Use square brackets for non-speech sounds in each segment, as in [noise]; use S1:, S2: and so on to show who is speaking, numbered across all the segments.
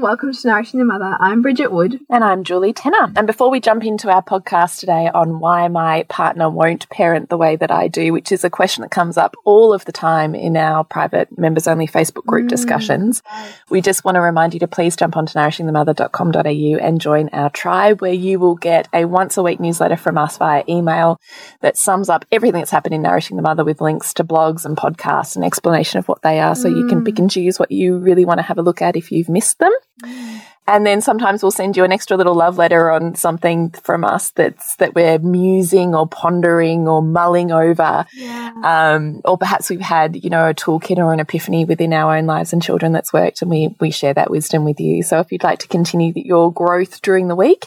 S1: And welcome to Nourishing the Mother. I'm Bridget Wood.
S2: And I'm Julie Tenner. And before we jump into our podcast today on why my partner won't parent the way that I do, which is a question that comes up all of the time in our private members only Facebook group mm. discussions, we just want to remind you to please jump onto nourishingthemother.com.au and join our tribe where you will get a once a week newsletter from us via email that sums up everything that's happened in Nourishing the Mother with links to blogs and podcasts and explanation of what they are so mm. you can pick and choose what you really want to have a look at if you've missed them. And then sometimes we'll send you an extra little love letter on something from us that's that we're musing or pondering or mulling over. Yeah. Um, or perhaps we've had, you know, a toolkit or an epiphany within our own lives and children that's worked and we, we share that wisdom with you. So if you'd like to continue your growth during the week,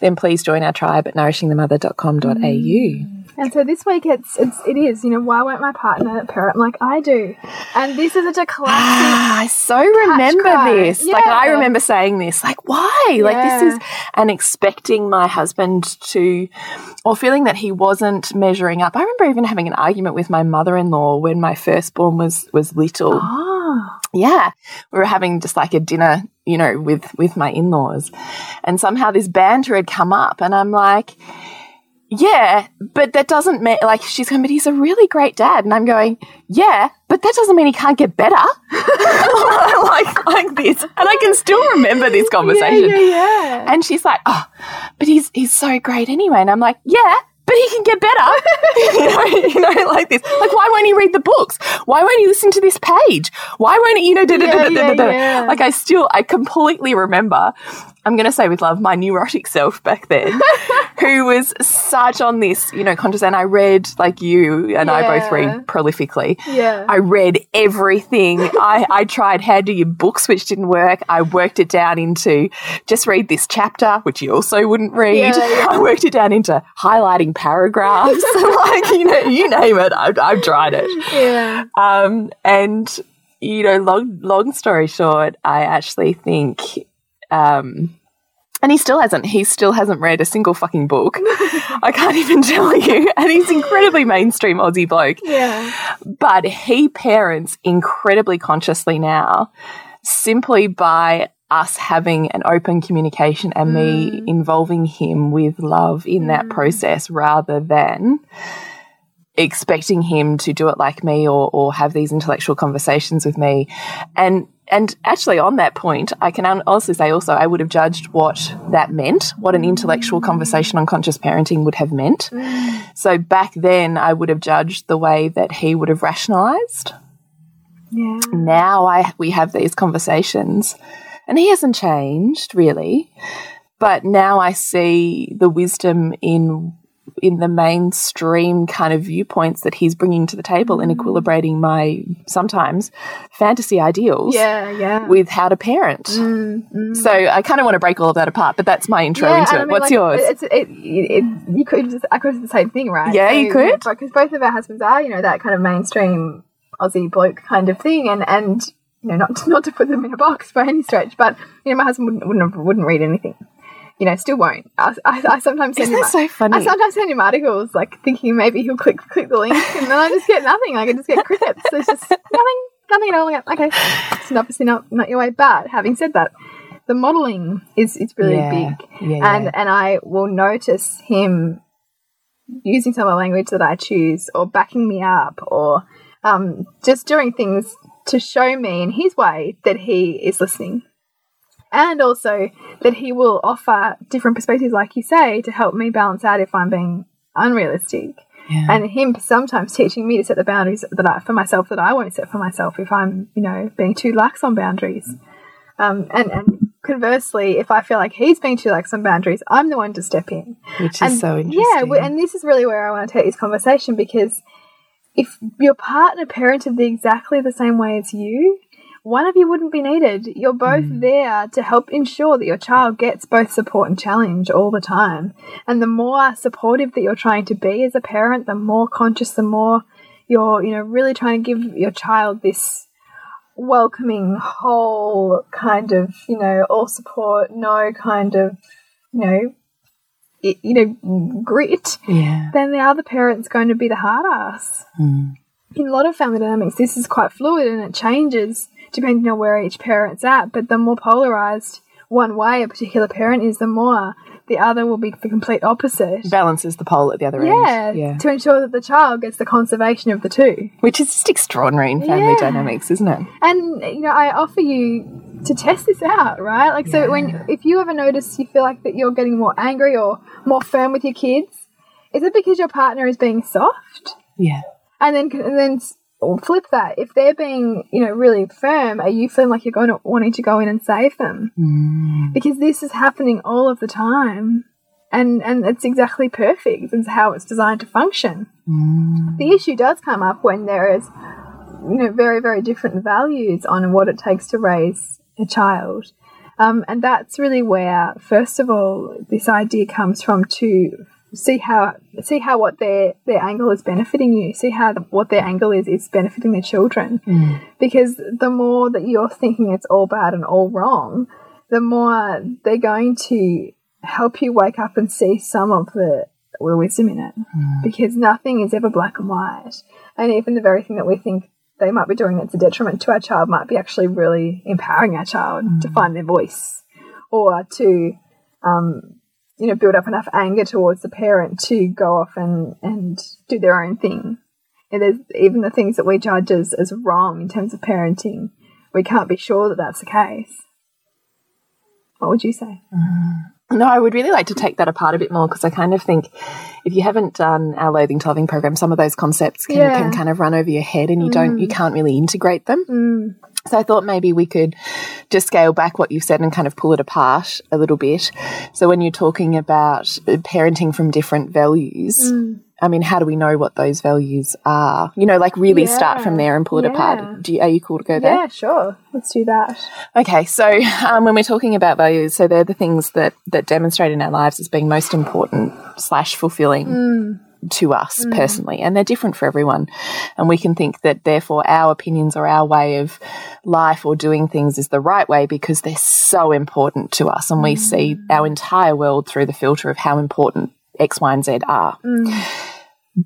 S2: then please join our tribe at nourishingthemother.com.au. Mm.
S1: And so this week it's it's it is, you know, why won't my partner parent like I do? And this is such a classic
S2: ah, I so remember cry. this. Yeah. Like I remember saying this, like, why? Yeah. Like this is and expecting my husband to or feeling that he wasn't measuring up. I remember even having an argument with my mother in law when my firstborn was was little.
S1: Oh.
S2: Yeah. We were having just like a dinner, you know, with with my in laws. And somehow this banter had come up and I'm like yeah, but that doesn't mean like she's going, but he's a really great dad, and I'm going, yeah, but that doesn't mean he can't get better, [laughs] like like this, and I can still remember this conversation.
S1: Yeah, yeah, yeah.
S2: And she's like, oh, but he's he's so great anyway, and I'm like, yeah, but he can get better. [laughs] you, know, you know, like this. Like, why won't he read the books? Why won't he listen to this page? Why won't he, you know, da, da, da, da, da, da. like I still, I completely remember I'm going to say with love, my neurotic self back then, [laughs] who was such on this, you know, conscious. And I read, like you and yeah. I both read prolifically.
S1: Yeah.
S2: I read everything. [laughs] I, I tried how do you books, which didn't work. I worked it down into just read this chapter, which you also wouldn't read. Yeah, [laughs] yeah. I worked it down into highlighting paragraphs. like, you know, you name it. I've, I've tried it.
S1: Yeah.
S2: Um, and, you know, long, long story short, I actually think um, and he still hasn't. He still hasn't read a single fucking book. [laughs] I can't even tell you. And he's incredibly mainstream Aussie bloke.
S1: Yeah.
S2: But he parents incredibly consciously now, simply by us having an open communication and mm. me involving him with love in mm. that process rather than expecting him to do it like me or, or have these intellectual conversations with me. And and actually, on that point, I can honestly say also I would have judged what that meant, what an intellectual conversation on conscious parenting would have meant. Mm. So back then, I would have judged the way that he would have rationalized.
S1: Yeah.
S2: Now I we have these conversations, and he hasn't changed really, but now I see the wisdom in in the mainstream kind of viewpoints that he's bringing to the table and equilibrating my sometimes fantasy ideals
S1: yeah, yeah.
S2: with how to parent.
S1: Mm, mm.
S2: So I kind of want to break all of that apart, but that's my intro
S1: yeah,
S2: into it.
S1: I mean,
S2: What's
S1: like,
S2: yours?
S1: It's, it, it, you could just, I could do the same thing, right?
S2: Yeah, so, you could.
S1: Because both of our husbands are, you know, that kind of mainstream Aussie bloke kind of thing, and and you know, not to, [laughs] not to put them in a box by any stretch, but you know, my husband wouldn't wouldn't, wouldn't read anything you know, still won't. I, I, I sometimes send
S2: Isn't him. so funny?
S1: I sometimes send him articles like thinking maybe he'll click click the link, and then I just get nothing. Like I just get crickets. There's just [laughs] nothing, nothing at all. Okay, it's obviously not not your way. But having said that, the modeling is is really
S2: yeah.
S1: big,
S2: yeah,
S1: and
S2: yeah.
S1: and I will notice him using some of the language that I choose, or backing me up, or um, just doing things to show me in his way that he is listening and also that he will offer different perspectives, like you say, to help me balance out if I'm being unrealistic.
S2: Yeah.
S1: And him sometimes teaching me to set the boundaries that I, for myself that I won't set for myself if I'm, you know, being too lax on boundaries. Um, and, and conversely, if I feel like he's being too lax on boundaries, I'm the one to step in.
S2: Which is
S1: and
S2: so interesting.
S1: Yeah, and this is really where I want to take this conversation because if your partner parented the exactly the same way as you, one of you wouldn't be needed. You're both mm. there to help ensure that your child gets both support and challenge all the time. And the more supportive that you're trying to be as a parent, the more conscious, the more you're, you know, really trying to give your child this welcoming, whole kind of, you know, all support, no kind of, you know, it, you know, grit,
S2: Yeah.
S1: then the other parent's going to be the hard ass.
S2: Mm.
S1: In a lot of family dynamics, this is quite fluid and it changes depending on where each parent's at. But the more polarized one way a particular parent is, the more the other will be the complete opposite.
S2: Balances the pole at the other
S1: Yeah,
S2: end. Yeah.
S1: to ensure that the child gets the conservation of the two.
S2: Which is just extraordinary in family
S1: Yeah.
S2: dynamics, isn't it?
S1: And you know, I offer you to test this out, right? Like, so when if you ever notice you feel like that you're getting more angry or more firm with your kids, is it because your partner is being soft?
S2: Yeah.
S1: And then and then flip that. If they're being you know really firm, are you feeling like you're going to wanting to go in and save them? Because this is happening all of the time. And, and it's exactly perfect. It's how it's designed to function. The issue does come up when there is you know very very different values on what it takes to raise a child um, and that's really where first of all this idea comes from to see how see how what their their angle is benefiting you. See how the, what their angle is is benefiting their children. Mm. Because the more that you're thinking it's all bad and all wrong the more they're going to help you wake up and see some of the, the wisdom in it. Mm. Because nothing is ever black and white. And even the very thing that we think they might be doing that's a detriment to our child might be actually really empowering our child to mm. find their voice or to um, you know build up enough anger towards the parent to go off and, and do their own thing and there's even the things that we judge as, as wrong in terms of parenting we can't be sure that that's the case what would you say
S2: No, I would really like to take that apart a bit more because I kind of think if you haven't done our loathing to loving program, some of those concepts can,
S1: Yeah.
S2: can kind of run over your head and you don't you can't really integrate them.
S1: Mm.
S2: So I thought maybe we could just scale back what you've said and kind of pull it apart a little bit. So when you're talking about uh, parenting from different values, mm. I mean, how do we know what those values are? You know, like really start from there and pull it
S1: Yeah.
S2: apart. Do you, are you cool to go there?
S1: yeah sure let's do that
S2: Okay, so um, when we're talking about values, so they're the things that that demonstrate in our lives as being most important slash fulfilling mm. To us mm. personally, and they're different for everyone. And we can think that therefore our opinions or our way of life or doing things is the right way because they're so important to us, and we mm. see our entire world through the filter of how important X, Y, and Z are. Mm.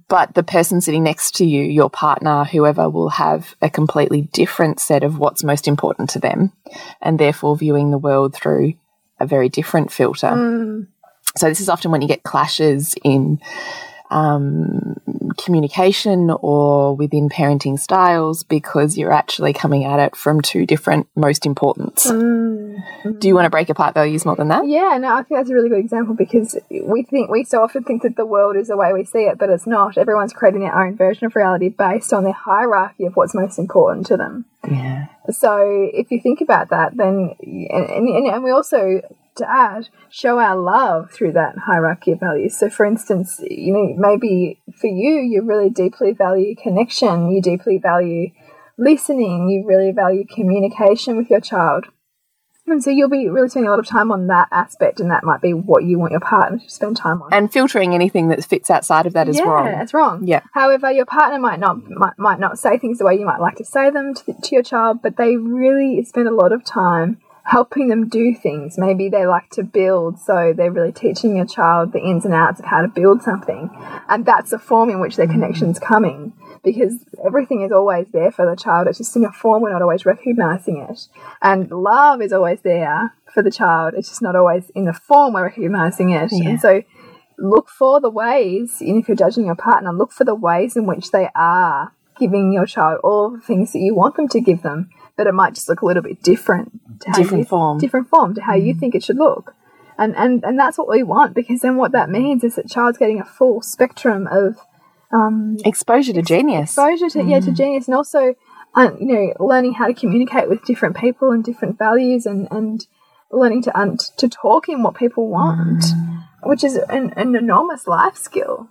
S2: But the person sitting next to you, your partner, whoever, will have a completely different set of what's most important to them, and therefore viewing the world through a very different filter. So, this is often when you get clashes in um, communication or within parenting styles because you're actually coming at it from two different most importance. Do you want to break apart values more than that?
S1: Yeah, no, I think that's a really good example because we think we so often think that the world is the way we see it, but it's not. Everyone's creating their own version of reality based on their hierarchy of what's most important to them.
S2: Yeah.
S1: So if you think about that, then and, and, and we also to add show our love through that hierarchy of values. So for instance, you know maybe for you you really deeply value connection, you deeply value listening, you really value communication with your child. And so you'll be really spending a lot of time on that aspect, and that might be what you want your partner to spend time on.
S2: And filtering anything that fits outside of that is
S1: yeah,
S2: wrong.
S1: it's wrong.
S2: Yeah.
S1: However, your partner might not might, might not say things the way you might like to say them to, to your child, but they really spend a lot of time helping them do things. Maybe they like to build, so they're really teaching your child the ins and outs of how to build something, and that's the form in which their mm-hmm. connection's coming. Because everything is always there for the child. It's just in a form we're not always recognizing it. And love is always there for the child. It's just not always in the form we're recognizing it.
S2: Yeah.
S1: And so look for the ways, and if you're judging your partner, look for the ways in which they are giving your child all the things that you want them to give them, but it might just look a little bit different. To how
S2: Different
S1: you,
S2: form.
S1: Different form to how you mm. think it should look. And, and, and that's what we want because then what that means is that child's getting a full spectrum of um,
S2: Exposure to genius.
S1: exposure to yeah to mm. genius and also uh, you know learning how to communicate with different people and different values and and learning to un to talk in what people want mm. which is an, an enormous life skill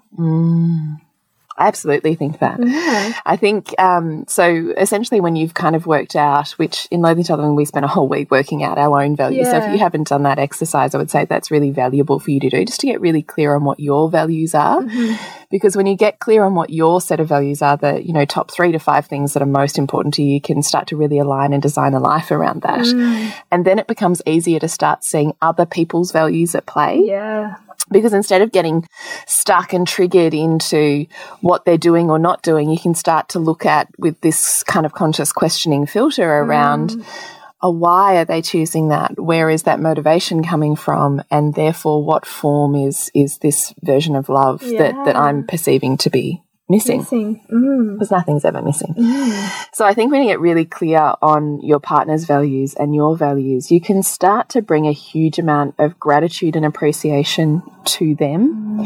S2: I absolutely think that.
S1: Yeah.
S2: I think um, so. Essentially, when you've kind of worked out, which in Loathing to Loving we spent a whole week working out our own values. So if you haven't done that exercise, I would say that's really valuable for you to do, just to get really clear on what your values are. Because when you get clear on what your set of values are, the you know top three to five things that are most important to you, you can start to really align and design a life around that. And then it becomes easier to start seeing other people's values at play
S1: Yeah.
S2: because instead of getting stuck and triggered into what they're doing or not doing, you can start to look at with this kind of conscious questioning filter around. Oh, why are they choosing that? Where is that motivation coming from? And therefore, what form is is this version of love that, that I'm perceiving to be missing?
S1: Missing. Mm.
S2: Because nothing's ever missing. So I think when you get really clear on your partner's values and your values, you can start to bring a huge amount of gratitude and appreciation to them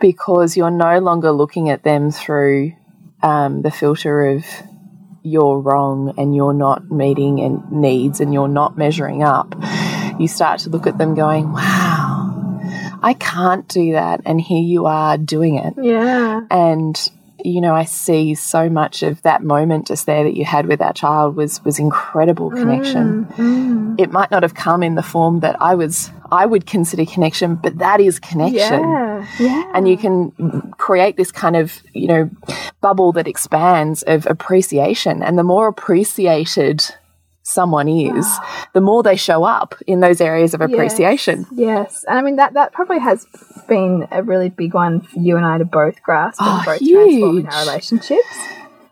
S2: because you're no longer looking at them through um, the filter of you're wrong and you're not meeting and needs and you're not measuring up. You start to look at them going, wow, I can't do that. And here you are doing it
S1: Yeah.
S2: and you know i see so much of that moment just there that you had with our child was was incredible connection mm, mm. it might not have come in the form that i was i would consider connection but that is connection
S1: Yeah. Yeah.
S2: and you can create this kind of you know bubble that expands of appreciation and the more appreciated someone is the more they show up in those areas of appreciation
S1: Yes, and I mean that that probably has been a really big one for you and I to both grasp
S2: Oh,
S1: and both transform in our relationships.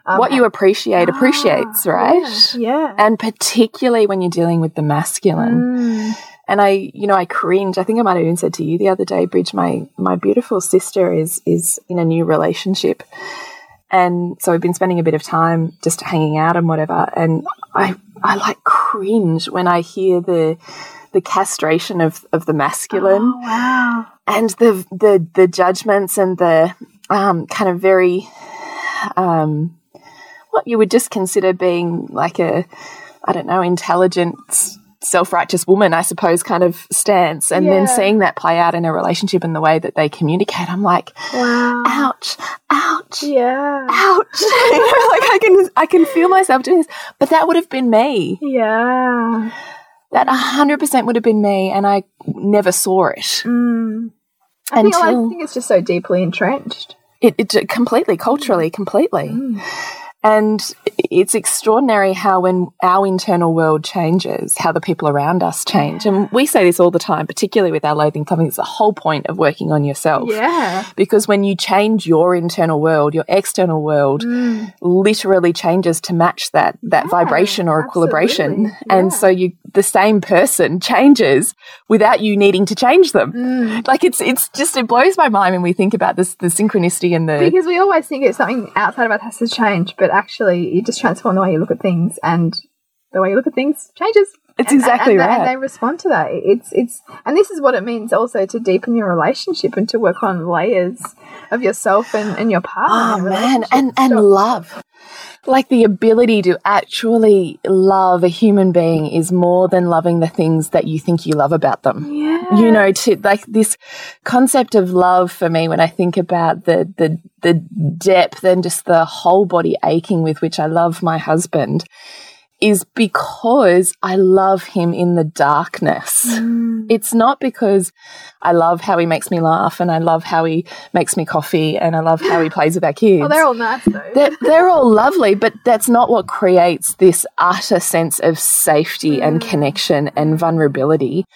S1: Um,
S2: what you appreciate appreciates right
S1: Yeah.
S2: and particularly when you're dealing with the masculine.
S1: Mm.
S2: And I, you know, I cringe. I think I might have even said to you the other day, Bridge, my my beautiful sister is is in a new relationship, and so we've been spending a bit of time just hanging out and whatever. And I I like cringe when I hear the the castration of of the masculine
S1: Oh, wow.
S2: and the the the judgments and the um, kind of very um, what you would just consider being like a I don't know intelligent self-righteous woman I suppose kind of stance and then seeing that play out in a relationship and the way that they communicate I'm like
S1: Wow.
S2: ouch ouch
S1: Yeah.
S2: ouch [laughs] You know, like I can I can feel myself doing this but that would have been me
S1: Yeah.
S2: that 100% would have been me and I never saw it
S1: Mm. I think, I think it's just so deeply entrenched.
S2: it, it completely culturally completely and it's extraordinary how when our internal world changes how the people around us change and we say this all the time particularly with our Loathing to Loving it's the whole point of working on yourself
S1: Yeah.
S2: because when you change your internal world your external world
S1: Mm.
S2: literally changes to match that that
S1: Yeah,
S2: vibration or equilibration
S1: absolutely.
S2: and so you the same person [laughs] changes without you needing to change them
S1: Mm.
S2: like it's it's just it blows my mind when we think about this the synchronicity and the
S1: Because we always think it's something outside of us has to change, but actually, you just transform the way you look at things, and the way you look at things changes.
S2: It's
S1: And-
S2: exactly
S1: and, they-
S2: right.
S1: And they respond to that. It's it's, and this is what it means also to deepen your relationship and to work on layers of yourself and, and your partner.
S2: Oh man, and and
S1: So-
S2: love. Like the ability to actually love a human being is more than loving the things that you think you love about them.
S1: yeah,
S2: You know, to like this concept of love for me when I think about the the the depth and just the whole body aching with which I love my husband is because I love him in the darkness.
S1: Mm.
S2: It's not because I love how he makes me laugh and I love how he makes me coffee and I love how he [laughs] plays with our kids.
S1: Well, they're all nice though.
S2: they're, [laughs] they're all lovely, but that's not what creates this utter sense of safety and connection and vulnerability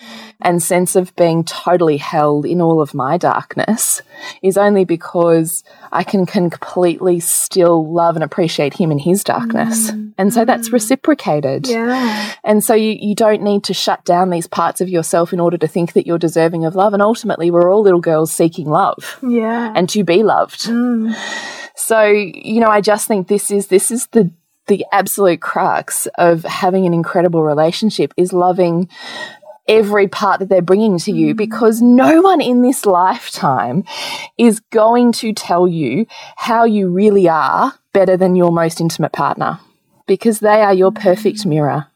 S2: and sense of being totally held in all of my darkness is only because I can completely still love and appreciate him in his darkness. And so that's reciprocated.
S1: yeah,
S2: And so you, you don't need to shut down these parts of yourself in order to think that you're deserving of love. And ultimately, we're all little girls seeking love
S1: yeah,
S2: and to be loved.
S1: Mm.
S2: So, you know, I just think this is this is the the absolute crux of having an incredible relationship is loving every part that they're bringing to you mm. because no one in this lifetime is going to tell you how you really are better than your most intimate partner because they are your perfect mm. mirror.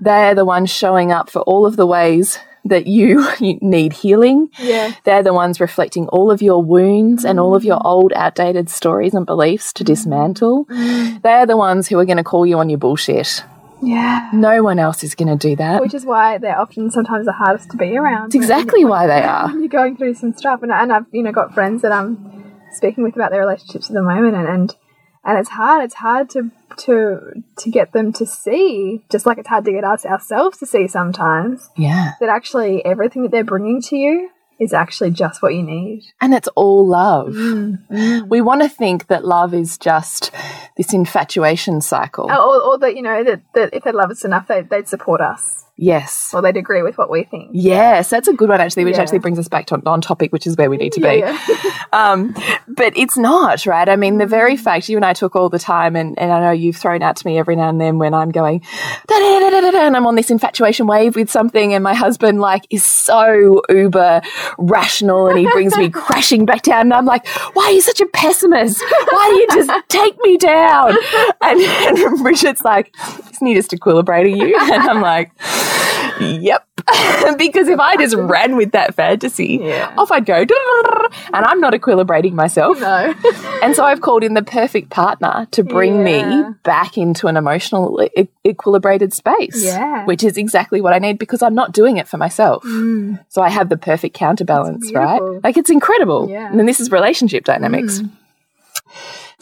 S2: They are the ones showing up for all of the ways that you, [laughs] you need healing.
S1: Yeah.
S2: They're the ones reflecting all of your wounds and all of your mm. old, outdated stories and beliefs to dismantle. They're the ones who are going to call you on your bullshit.
S1: Yeah.
S2: No one else is going to do that.
S1: Which is why they're often sometimes the hardest to be around.
S2: It's exactly why they [laughs] are.
S1: You're going through some stuff, and, and I've you know got friends that I'm speaking with about their relationships at the moment, and and, and it's hard. It's hard to to to get them to see, just like it's hard to get us ourselves to see sometimes
S2: Yeah.
S1: that actually everything that they're bringing to you is actually just what you need.
S2: And it's all love.
S1: Mm,
S2: We want to think that love is just this infatuation cycle.
S1: Or, or that you know that, that if they love us enough, they, they'd support us,
S2: Yes.
S1: or they'd agree with what we think.
S2: Yes, that's a good one actually, which
S1: Yeah.
S2: actually brings us back to on topic, which is where we need to be.
S1: yeah. [laughs] [laughs]
S2: Um, but it's not, right? I mean, the very fact you and I talk all the time, and, and I know you've thrown out to me every now and then when I'm going, da, da, da, da, da, da, and I'm on this infatuation wave with something, and my husband, like, is so uber rational and he brings me [laughs] crashing back down. And I'm like, why are you such a pessimist? Why do you just take me down? And, and Bridget's like, isn't he just equilibrating you? And I'm like, Yep. [laughs] because if I just ran with that fantasy,
S1: Yeah.
S2: off I'd go. And I'm not equilibrating myself.
S1: No. [laughs]
S2: And so I've called in the perfect partner to bring
S1: Yeah.
S2: me back into an emotional e equilibrated space.
S1: Yeah.
S2: Which is exactly what I need because I'm not doing it for myself. Mm. So I have the perfect counterbalance, right? Like it's incredible.
S1: Yeah.
S2: And then this is relationship dynamics. Mm.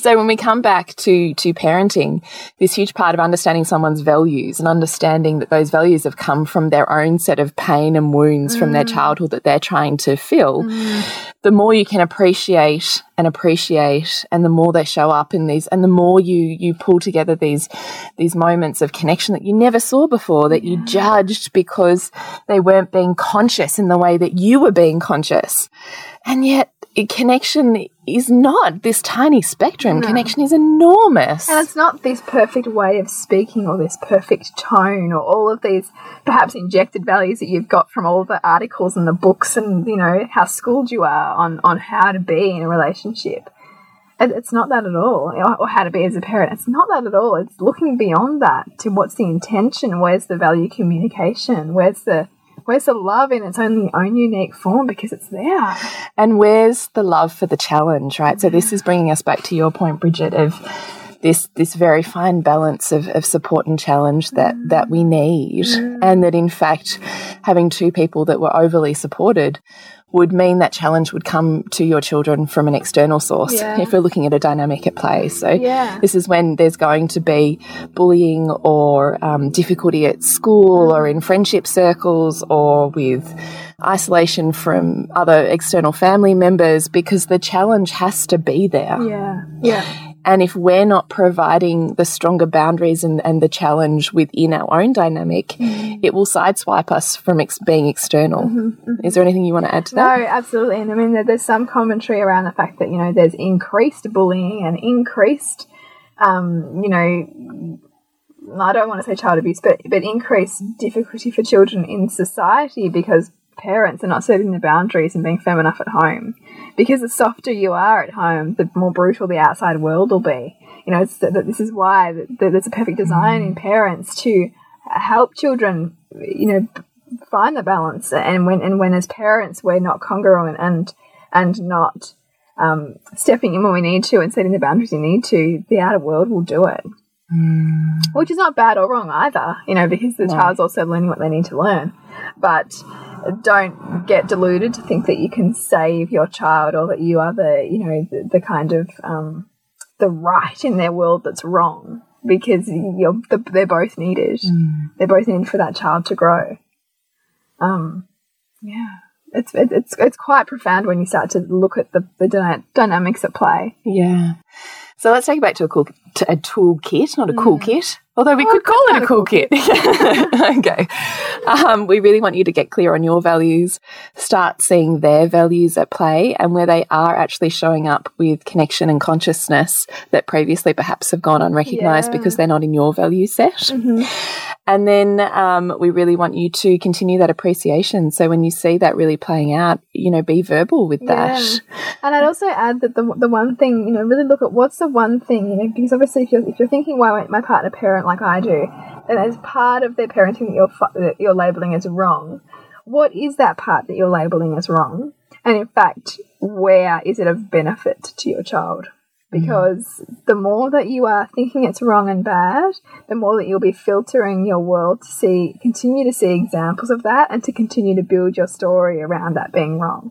S2: So when we come back to to parenting, this huge part of understanding someone's values and understanding that those values have come from their own set of pain and wounds from their mm. childhood that they're trying to fill, mm. the more you can appreciate and appreciate and the more they show up in these and the more you you pull together these these moments of connection that you never saw before that you judged because they weren't being conscious in the way that you were being conscious. And yet connection is not this tiny spectrum. Connection is enormous.
S1: And it's not this perfect way of speaking or this perfect tone or all of these perhaps injected values that you've got from all the articles and the books and, you know, how schooled you are on, on how to be in a relationship. It's not that at all, or- or how to be as a parent. It's not that at all. It's looking beyond that to what's the intention, where's the value communication, where's the where's the love in its own own unique form because it's there.
S2: And where's the love for the challenge, right? So this is bringing us back to your point, Bridget, of this this very fine balance of, of support and challenge that that we need, and that in fact, having two people that were overly supported would mean that challenge would come to your children from an external source.
S1: Yeah.
S2: If we're looking at a dynamic at play, so
S1: Yeah.
S2: this is when there's going to be bullying or um, difficulty at school or in friendship circles or with isolation from other external family members because the challenge has to be there.
S1: Yeah. Yeah.
S2: And if we're not providing the stronger boundaries and, and the challenge within our own dynamic, mm-hmm. it will sideswipe us from ex being external. Mm-hmm, mm-hmm. Is there anything you want to add to that?
S1: No, absolutely. And I mean, there's some commentary around the fact that, you know, there's increased bullying and increased, um, you know, I don't want to say child abuse, but, but increased difficulty for children in society because parents are not setting the boundaries and being firm enough at home. Because the softer you are at home, the more brutal the outside world will be. You know, it's that this is why there's a perfect design in parents to help children, you know, find the balance. And when and when as parents we're not congruent and and not um, stepping in when we need to and setting the boundaries we need to the outer world will do it. Which is not bad or wrong either you know because the child's also learning what they need to learn. But don't get deluded to think that you can save your child or that you are the you know the, the kind of um, the right in their world that's wrong because you're, they're both needed they're both needed for that child to grow um, yeah, it's it's it's quite profound when you start to look at the the dynamics at play.
S2: Yeah. So let's take it back to a cool a toolkit, not a cool kit. Although we could call it a cool kit. [laughs] okay. Um, we really want you to get clear on your values, start seeing their values at play and where they are actually showing up with connection and consciousness that previously perhaps have gone unrecognized
S1: Yeah.
S2: because they're not in your value set. And then um, we really want you to continue that appreciation. So when you see that really playing out, you know, be verbal with that.
S1: And I'd also add that the the one thing you know really look at what's the one thing you know because obviously if you're if you're thinking why won't my partner parent like I do, then as part of their parenting that you're that you're labeling as wrong. what is that part that you're labeling as wrong? And in fact, where is it of benefit to your child? Because the more that you are thinking it's wrong and bad, the more that you'll be filtering your world to see, continue to see examples of that and to continue to build your story around that being wrong.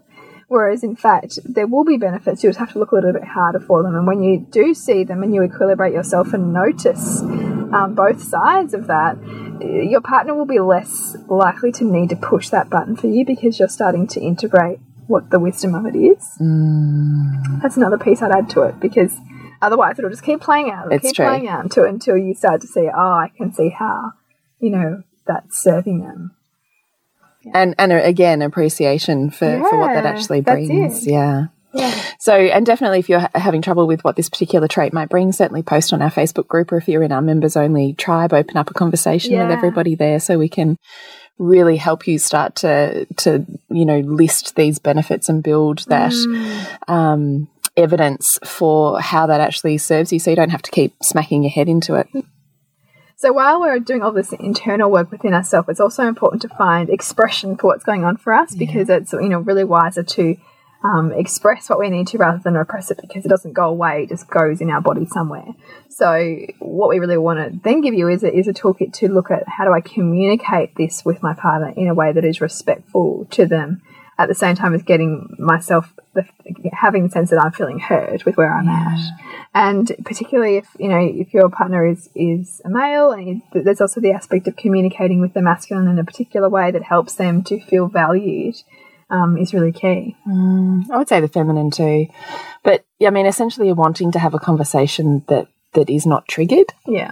S1: Whereas, in fact, there will be benefits. You just have to look a little bit harder for them. And when you do see them and you equilibrate yourself and notice um, both sides of that, your partner will be less likely to need to push that button for you because you're starting to integrate what the wisdom of it is.
S2: Mm.
S1: That's another piece I'd add to it because otherwise it'll just keep playing out. It'll
S2: It's
S1: keep
S2: true.
S1: playing out until until you start to see, oh, I can see how, you know, that's serving them.
S2: And and uh, again, appreciation for, for what that actually brings. Yeah.
S1: Yeah.
S2: So, and definitely if you're having trouble with what this particular trait might bring, certainly post on our Facebook group or if you're in our members only tribe, open up a conversation with everybody there so we can really help you start to, to, you know, list these benefits and build that, um, evidence for how that actually serves you so you don't have to keep smacking your head into it.
S1: So while we're doing all this internal work within ourselves, it's also important to find expression for what's going on for us because it's you know really wiser to um, express what we need to rather than repress it because it doesn't go away; it just goes in our body somewhere. So what we really want to then give you is a, is a toolkit to look at how do I communicate this with my partner in a way that is respectful to them, at the same time as getting myself the, having the sense that I'm feeling heard with where I'm at and particularly if you know if your partner is is a male and there's also the aspect of communicating with the masculine in a particular way that helps them to feel valued um, is really key
S2: I would say the feminine too. But yeah, I mean, essentially you're wanting to have a conversation that, that is not triggered.
S1: yeah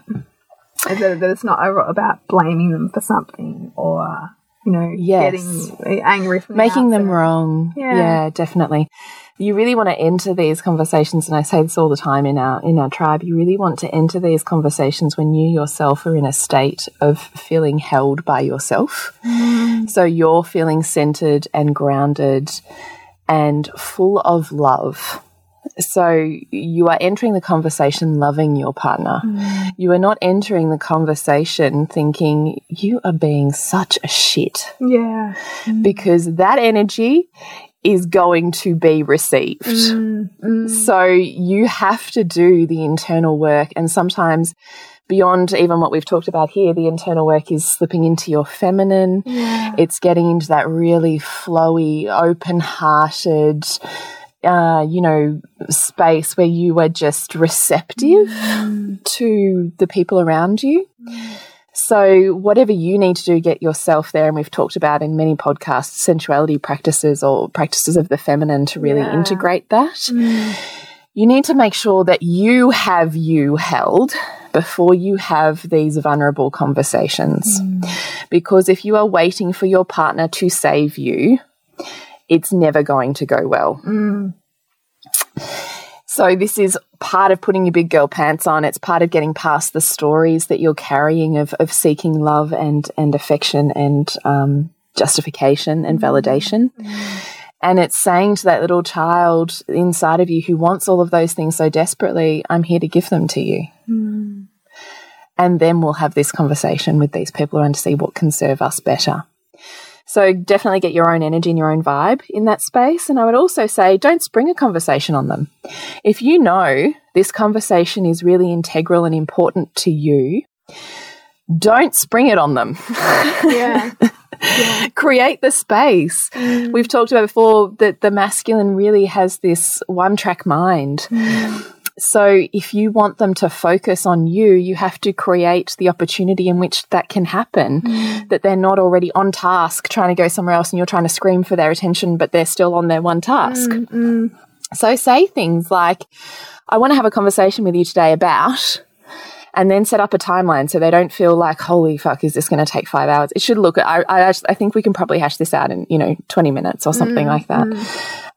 S1: that, that it's not about blaming them for something or you know
S2: Yes.
S1: getting angry from the
S2: making them wrong.
S1: Yeah.
S2: definitely. You really want to enter these conversations, and I say this all the time in our in our tribe. You really want to enter these conversations when you yourself are in a state of feeling held by yourself. Mm. So you're feeling centered and grounded and full of love. So you are entering the conversation loving your partner. Mm. You are not entering the conversation thinking you are being such a shit
S1: yeah mm.
S2: because that energy is going to be received. Mm, so you have to do the internal work. And sometimes, beyond even what we've talked about here, the internal work is slipping into your feminine. It's getting into that really flowy, open hearted, uh, you know, space where you are just receptive to the people around you. So, whatever you need to do, get yourself there. And we've talked about in many podcasts sensuality practices or practices of the feminine to really
S1: Yeah.
S2: integrate that. You need to make sure that you have you held before you have these vulnerable conversations. Because if you are waiting for your partner to save you, it's never going to go well. Mm. So this is part of putting your big girl pants on. It's part of getting past the stories that you're carrying of, of seeking love and and affection and um, justification and mm. validation. Mm. And it's saying to that little child inside of you who wants all of those things so desperately, I'm here to give them to you. And then we'll have this conversation with these people around to see what can serve us better. So definitely get your own energy and your own vibe in that space. And I would also say don't spring a conversation on them. If you know this conversation is really integral and important to you, don't spring it on them.
S1: yeah [laughs]
S2: Create the space. Mm. We've talked about before that the masculine really has this one track mind. Mm. So if you want them to focus on you, you have to create the opportunity in which that can happen. Mm. That they're not already on task trying to go somewhere else and you're trying to scream for their attention, but they're still on their one task. Mm, mm. So say things like, I want to have a conversation with you today about, and then set up a timeline so they don't feel like, holy fuck, is this going to take five hours? It should look, I, I, I think we can probably hash this out in, you know, 20 minutes or something like that.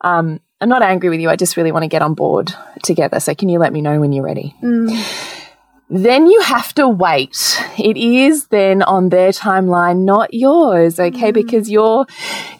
S2: Um, I'm not angry with you. I just really want to get on board together. So can you let me know when you're ready? Mm. Then you have to wait. It is then on their timeline, not yours, okay? Mm. Because you're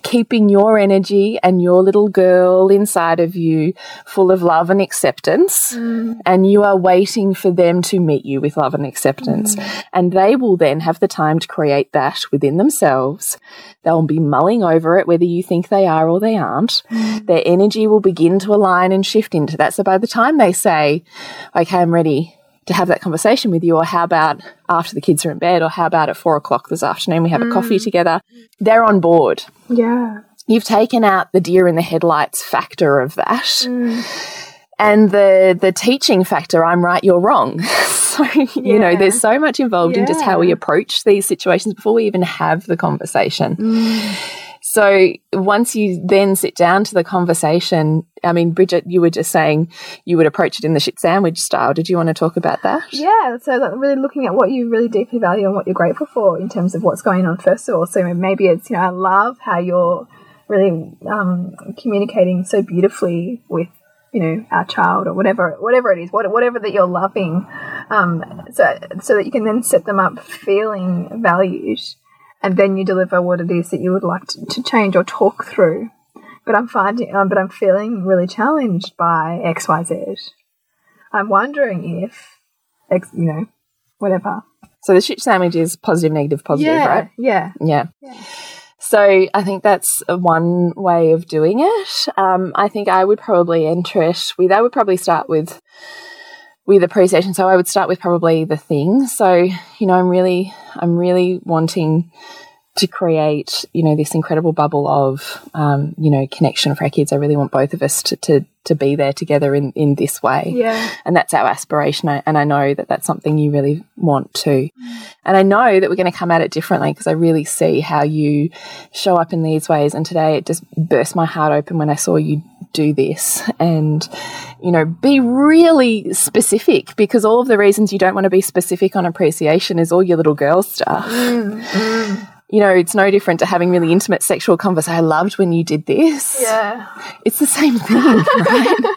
S2: keeping your energy and your little girl inside of you full of love and acceptance, mm. and you are waiting for them to meet you with love and acceptance. Mm. And they will then have the time to create that within themselves. They'll be mulling over it, whether you think they are or they aren't. Mm. Their energy will begin to align and shift into that. So by the time they say, okay, I'm ready to have that conversation with you, or how about after the kids are in bed, or how about at four o'clock this afternoon we have mm. a coffee together, they're on board.
S1: Yeah.
S2: You've taken out the deer in the headlights factor of that. Mm. And the the teaching factor, I'm right, you're wrong. [laughs] so, you know, there's so much involved yeah. in just how we approach these situations before we even have the conversation. Mm. So once you then sit down to the conversation, I mean, Bridget, you were just saying you would approach it in the shit sandwich style. Did you want to talk about that?
S1: Yeah. So like really looking at what you really deeply value and what you're grateful for in terms of what's going on, first of all. So maybe it's, you know, I love how you're really um, communicating so beautifully with you know our child or whatever whatever it is whatever that you're loving um, so so that you can then set them up feeling valued and then you deliver what it is that you would like to, to change or talk through. But I'm finding, um, but I'm feeling really challenged by X, Y, Z. I'm wondering if, X, you know, whatever.
S2: So the shit sandwich is positive, negative, positive,
S1: yeah,
S2: right?
S1: Yeah,
S2: yeah. Yeah. So I think that's one way of doing it. Um, I think I would probably enter it with, I would probably start with with appreciation. So I would start with probably the thing. So, you know, I'm really, I'm really wanting to create, you know, this incredible bubble of, um, you know, connection for our kids. I really want both of us to, to, to be there together in, in this way.
S1: Yeah.
S2: And that's our aspiration. And I know that that's something you really want to. Mm. And I know that we're going to come at it differently because I really see how you show up in these ways. And today it just burst my heart open when I saw you do this and, you know, be really specific because all of the reasons you don't want to be specific on appreciation is all your little girl stuff. Mm, mm. You know, it's no different to having really intimate sexual conversation. I loved when you did this.
S1: Yeah.
S2: It's the same thing, [laughs] right?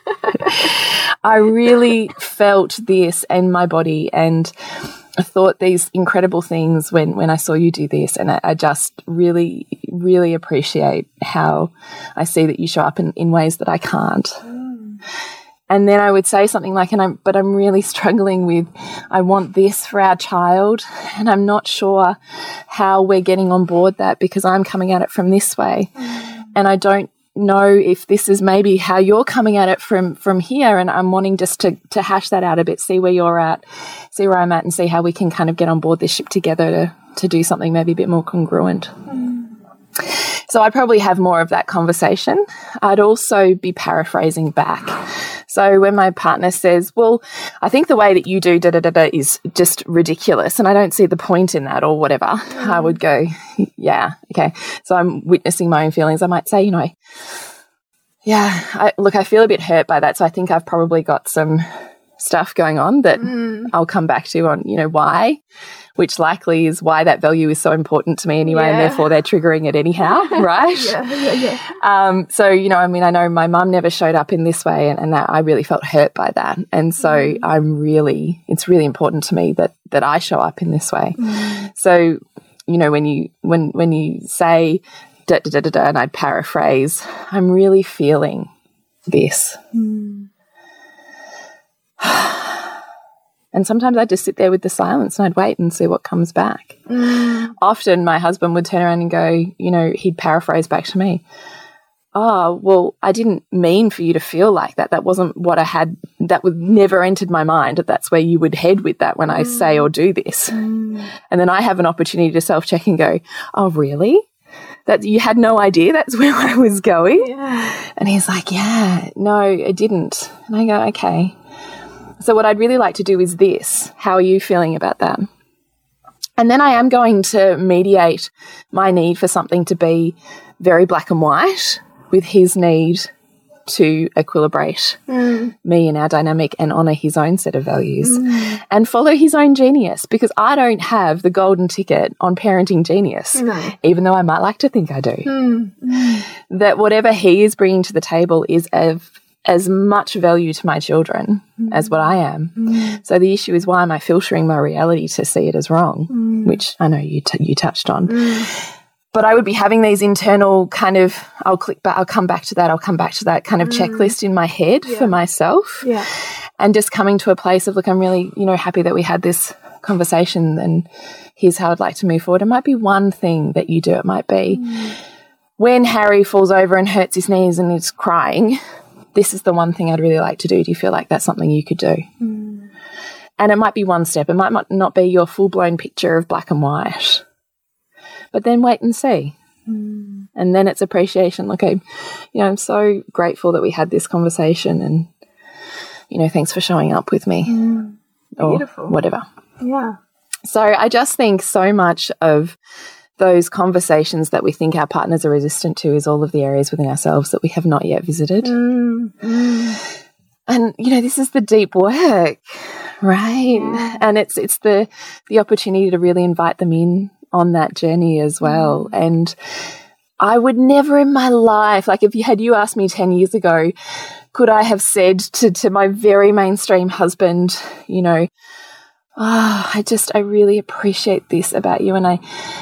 S2: I really felt this in my body and thought these incredible things when, when I saw you do this. And I, I, just really, really appreciate how I see that you show up in, in ways that I can't. Mm. And then I would say something like, and I'm, but I'm really struggling with, I want this for our child. And I'm not sure how we're getting on board that because I'm coming at it from this way. Mm. And I don't know if this is maybe how you're coming at it from from here and I'm wanting just to to hash that out a bit see where you're at see where I'm at and see how we can kind of get on board this ship together to to do something maybe a bit more congruent mm. so I'd probably have more of that conversation I'd also be paraphrasing back so when my partner says, well, I think the way that you do da da da da is just ridiculous and I don't see the point in that or whatever, mm. I would go, [laughs] yeah, okay. So I'm witnessing my own feelings. I might say, you know, yeah, I, look, I feel a bit hurt by that. So I think I've probably got some stuff going on that mm. I'll come back to on, you know, why which likely is why that value is so important to me anyway, yeah. and therefore they're triggering it anyhow, [laughs] right?
S1: yeah, yeah, yeah.
S2: Um, so, you know, I mean, I know my mum never showed up in this way, and, and that I really felt hurt by that. And so mm. I'm really, it's really important to me that, that I show up in this way. Mm. So, you know, when you, when, when you say, da, da, da, da, da, and I'd paraphrase, I'm really feeling this. Mm. [sighs] [sighs] And sometimes I'd just sit there with the silence and I'd wait and see what comes back. Mm. Often my husband would turn around and go, you know, he'd paraphrase back to me, Oh, well, I didn't mean for you to feel like that. That wasn't what I had, that would never entered my mind. That's where you would head with that when I say or do this. Mm. And then I have an opportunity to self check and go, Oh, really? that you had no idea that's [laughs] where I was going.
S1: Yeah.
S2: And he's like, Yeah, no, it didn't. And I go, Okay. So, what I'd really like to do is this. How are you feeling about that? And then I am going to mediate my need for something to be very black and white with his need to equilibrate mm. me and our dynamic and honor his own set of values mm. and follow his own genius because I don't have the golden ticket on parenting genius,
S1: no.
S2: even though I might like to think I do.
S1: Mm.
S2: That whatever he is bringing to the table is of as much value to my children mm. as what I am. Mm. So the issue is why am I filtering my reality to see it as wrong, mm. which I know you t- you touched on. But I would be having these internal kind of I'll click back, I'll come back to that, I'll come back to that kind of checklist in my head for myself.
S1: Yeah.
S2: and just coming to a place of look i'm really you know happy that we had this conversation and here's how i'd like to move forward. It might be one thing that you do it might be when harry falls over and hurts his knees and is crying this is the one thing i'd really like to do. Do you feel like that's something you could do? Mm. And it might be one step. It might not- be your full-blown picture of black and white. But then wait and see. Mm. And then it's appreciation. Look i you know i'm so grateful that we had this conversation and you know, thanks for showing up with me. Mm. Or
S1: Beautiful.
S2: whatever.
S1: Yeah.
S2: So I just think so much of those conversations that we think our partners are resistant to is all of the areas within ourselves that we have not yet visited. And you know, this is the deep work, right? And it's it's the the opportunity to really invite them in on that journey as well. Mm. And I would never in my life, like if you had you asked me 10 years ago, could I have said to, to my very mainstream husband, you know, oh, I just, I really appreciate this about you. And I,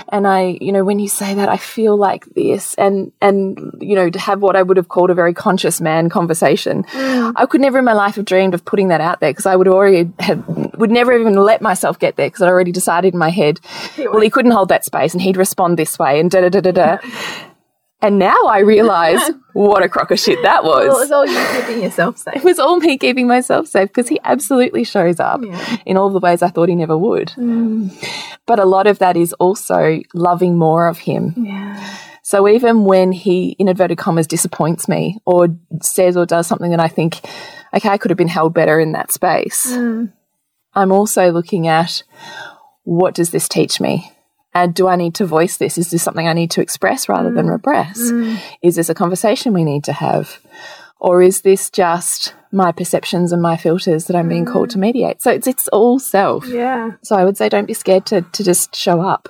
S2: and I, you know, when you say that, I feel like this and, and, you know, to have what I would have called a very conscious man conversation. Mm. I could never in my life have dreamed of putting that out there because I would already have, would never even let myself get there because I'd already decided in my head, well, he couldn't hold that space and he'd respond this way and da da da da da. [laughs] And now I realize [laughs] what a crock of shit that was.
S1: Well,
S2: it
S1: was. all you keeping yourself [laughs] safe.
S2: It was all me keeping myself safe because he absolutely shows up
S1: Yeah.
S2: in all the ways I thought he never would. Mm. But a lot of that is also loving more of him.
S1: Yeah.
S2: So even when he, in inverted commas, disappoints me or says or does something that I think, okay, I could have been held better in that space, mm. I'm also looking at what does this teach me? And do I need to voice this? Is this something I need to express rather than mm. repress? Mm. Is this a conversation we need to have? Or is this just my perceptions and my filters that I'm being called to mm. mediate? So it's, it's all self.
S1: Yeah.
S2: So I would say don't be scared to, to just show up.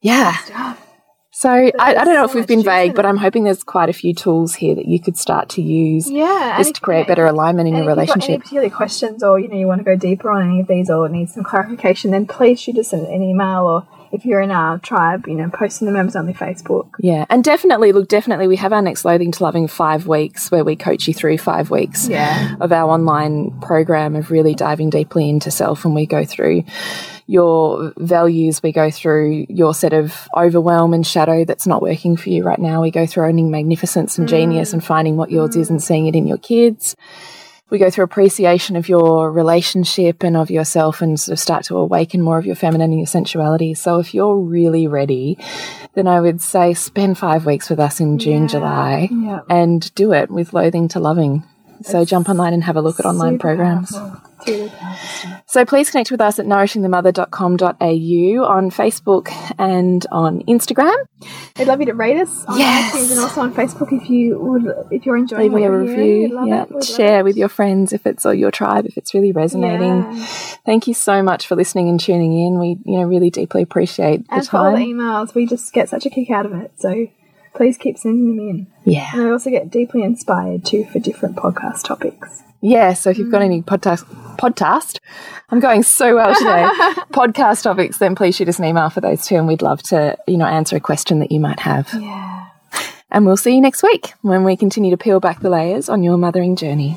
S2: Yeah. So I, I don't know
S1: so
S2: if we've been vague, but. I'm hoping there's quite a few tools here that you could start to use
S1: Yeah.
S2: just to create better alignment in your
S1: got any particular questions or you know you want to go deeper on any of these or need some clarification, then please shoot us an, an email or if you're in our tribe, you know, post in the members only Facebook.
S2: Yeah, and definitely, look, definitely, we have our next Loathing to Loving five weeks where we coach you through five weeks
S1: Yeah.
S2: of our online program of really diving deeply into self. And we go through your values, we go through your set of overwhelm and shadow that's not working for you right now. We go through owning magnificence and genius mm. and finding what yours is and seeing it in your kids. We go through appreciation of your relationship and of yourself and sort of start to awaken more of your feminine and your sensuality. So if you're really ready, then I would say spend five weeks with us in June, July
S1: Yeah.
S2: and do it with Loathing to Loving. So jump online and have a look at online programs.
S1: powerful.
S2: So please connect with us at nourishingthemother.com.au on Facebook and on Instagram.
S1: I'd love you to rate us on
S2: Yes.
S1: iTunes and also on Facebook if you would if you're enjoying
S2: Leave me a.
S1: We'd
S2: review. Yeah.
S1: it.
S2: Share
S1: it.
S2: with your friends if it's or your tribe if it's really resonating.
S1: Yeah.
S2: Thank you so much for listening and tuning in. We, you know, really deeply appreciate the
S1: And for all the emails, we just get such a kick out of it. So please keep sending them in.
S2: Yeah.
S1: And I also get deeply inspired too for different podcast topics.
S2: Yeah. So if you've got any mm. podcast, podcast, I'm going so well today. [laughs] podcast topics, then please shoot us an email for those too, and we'd love to, you know, answer a question that you might have.
S1: Yeah.
S2: And we'll see you next week when we continue to peel back the layers on your mothering journey.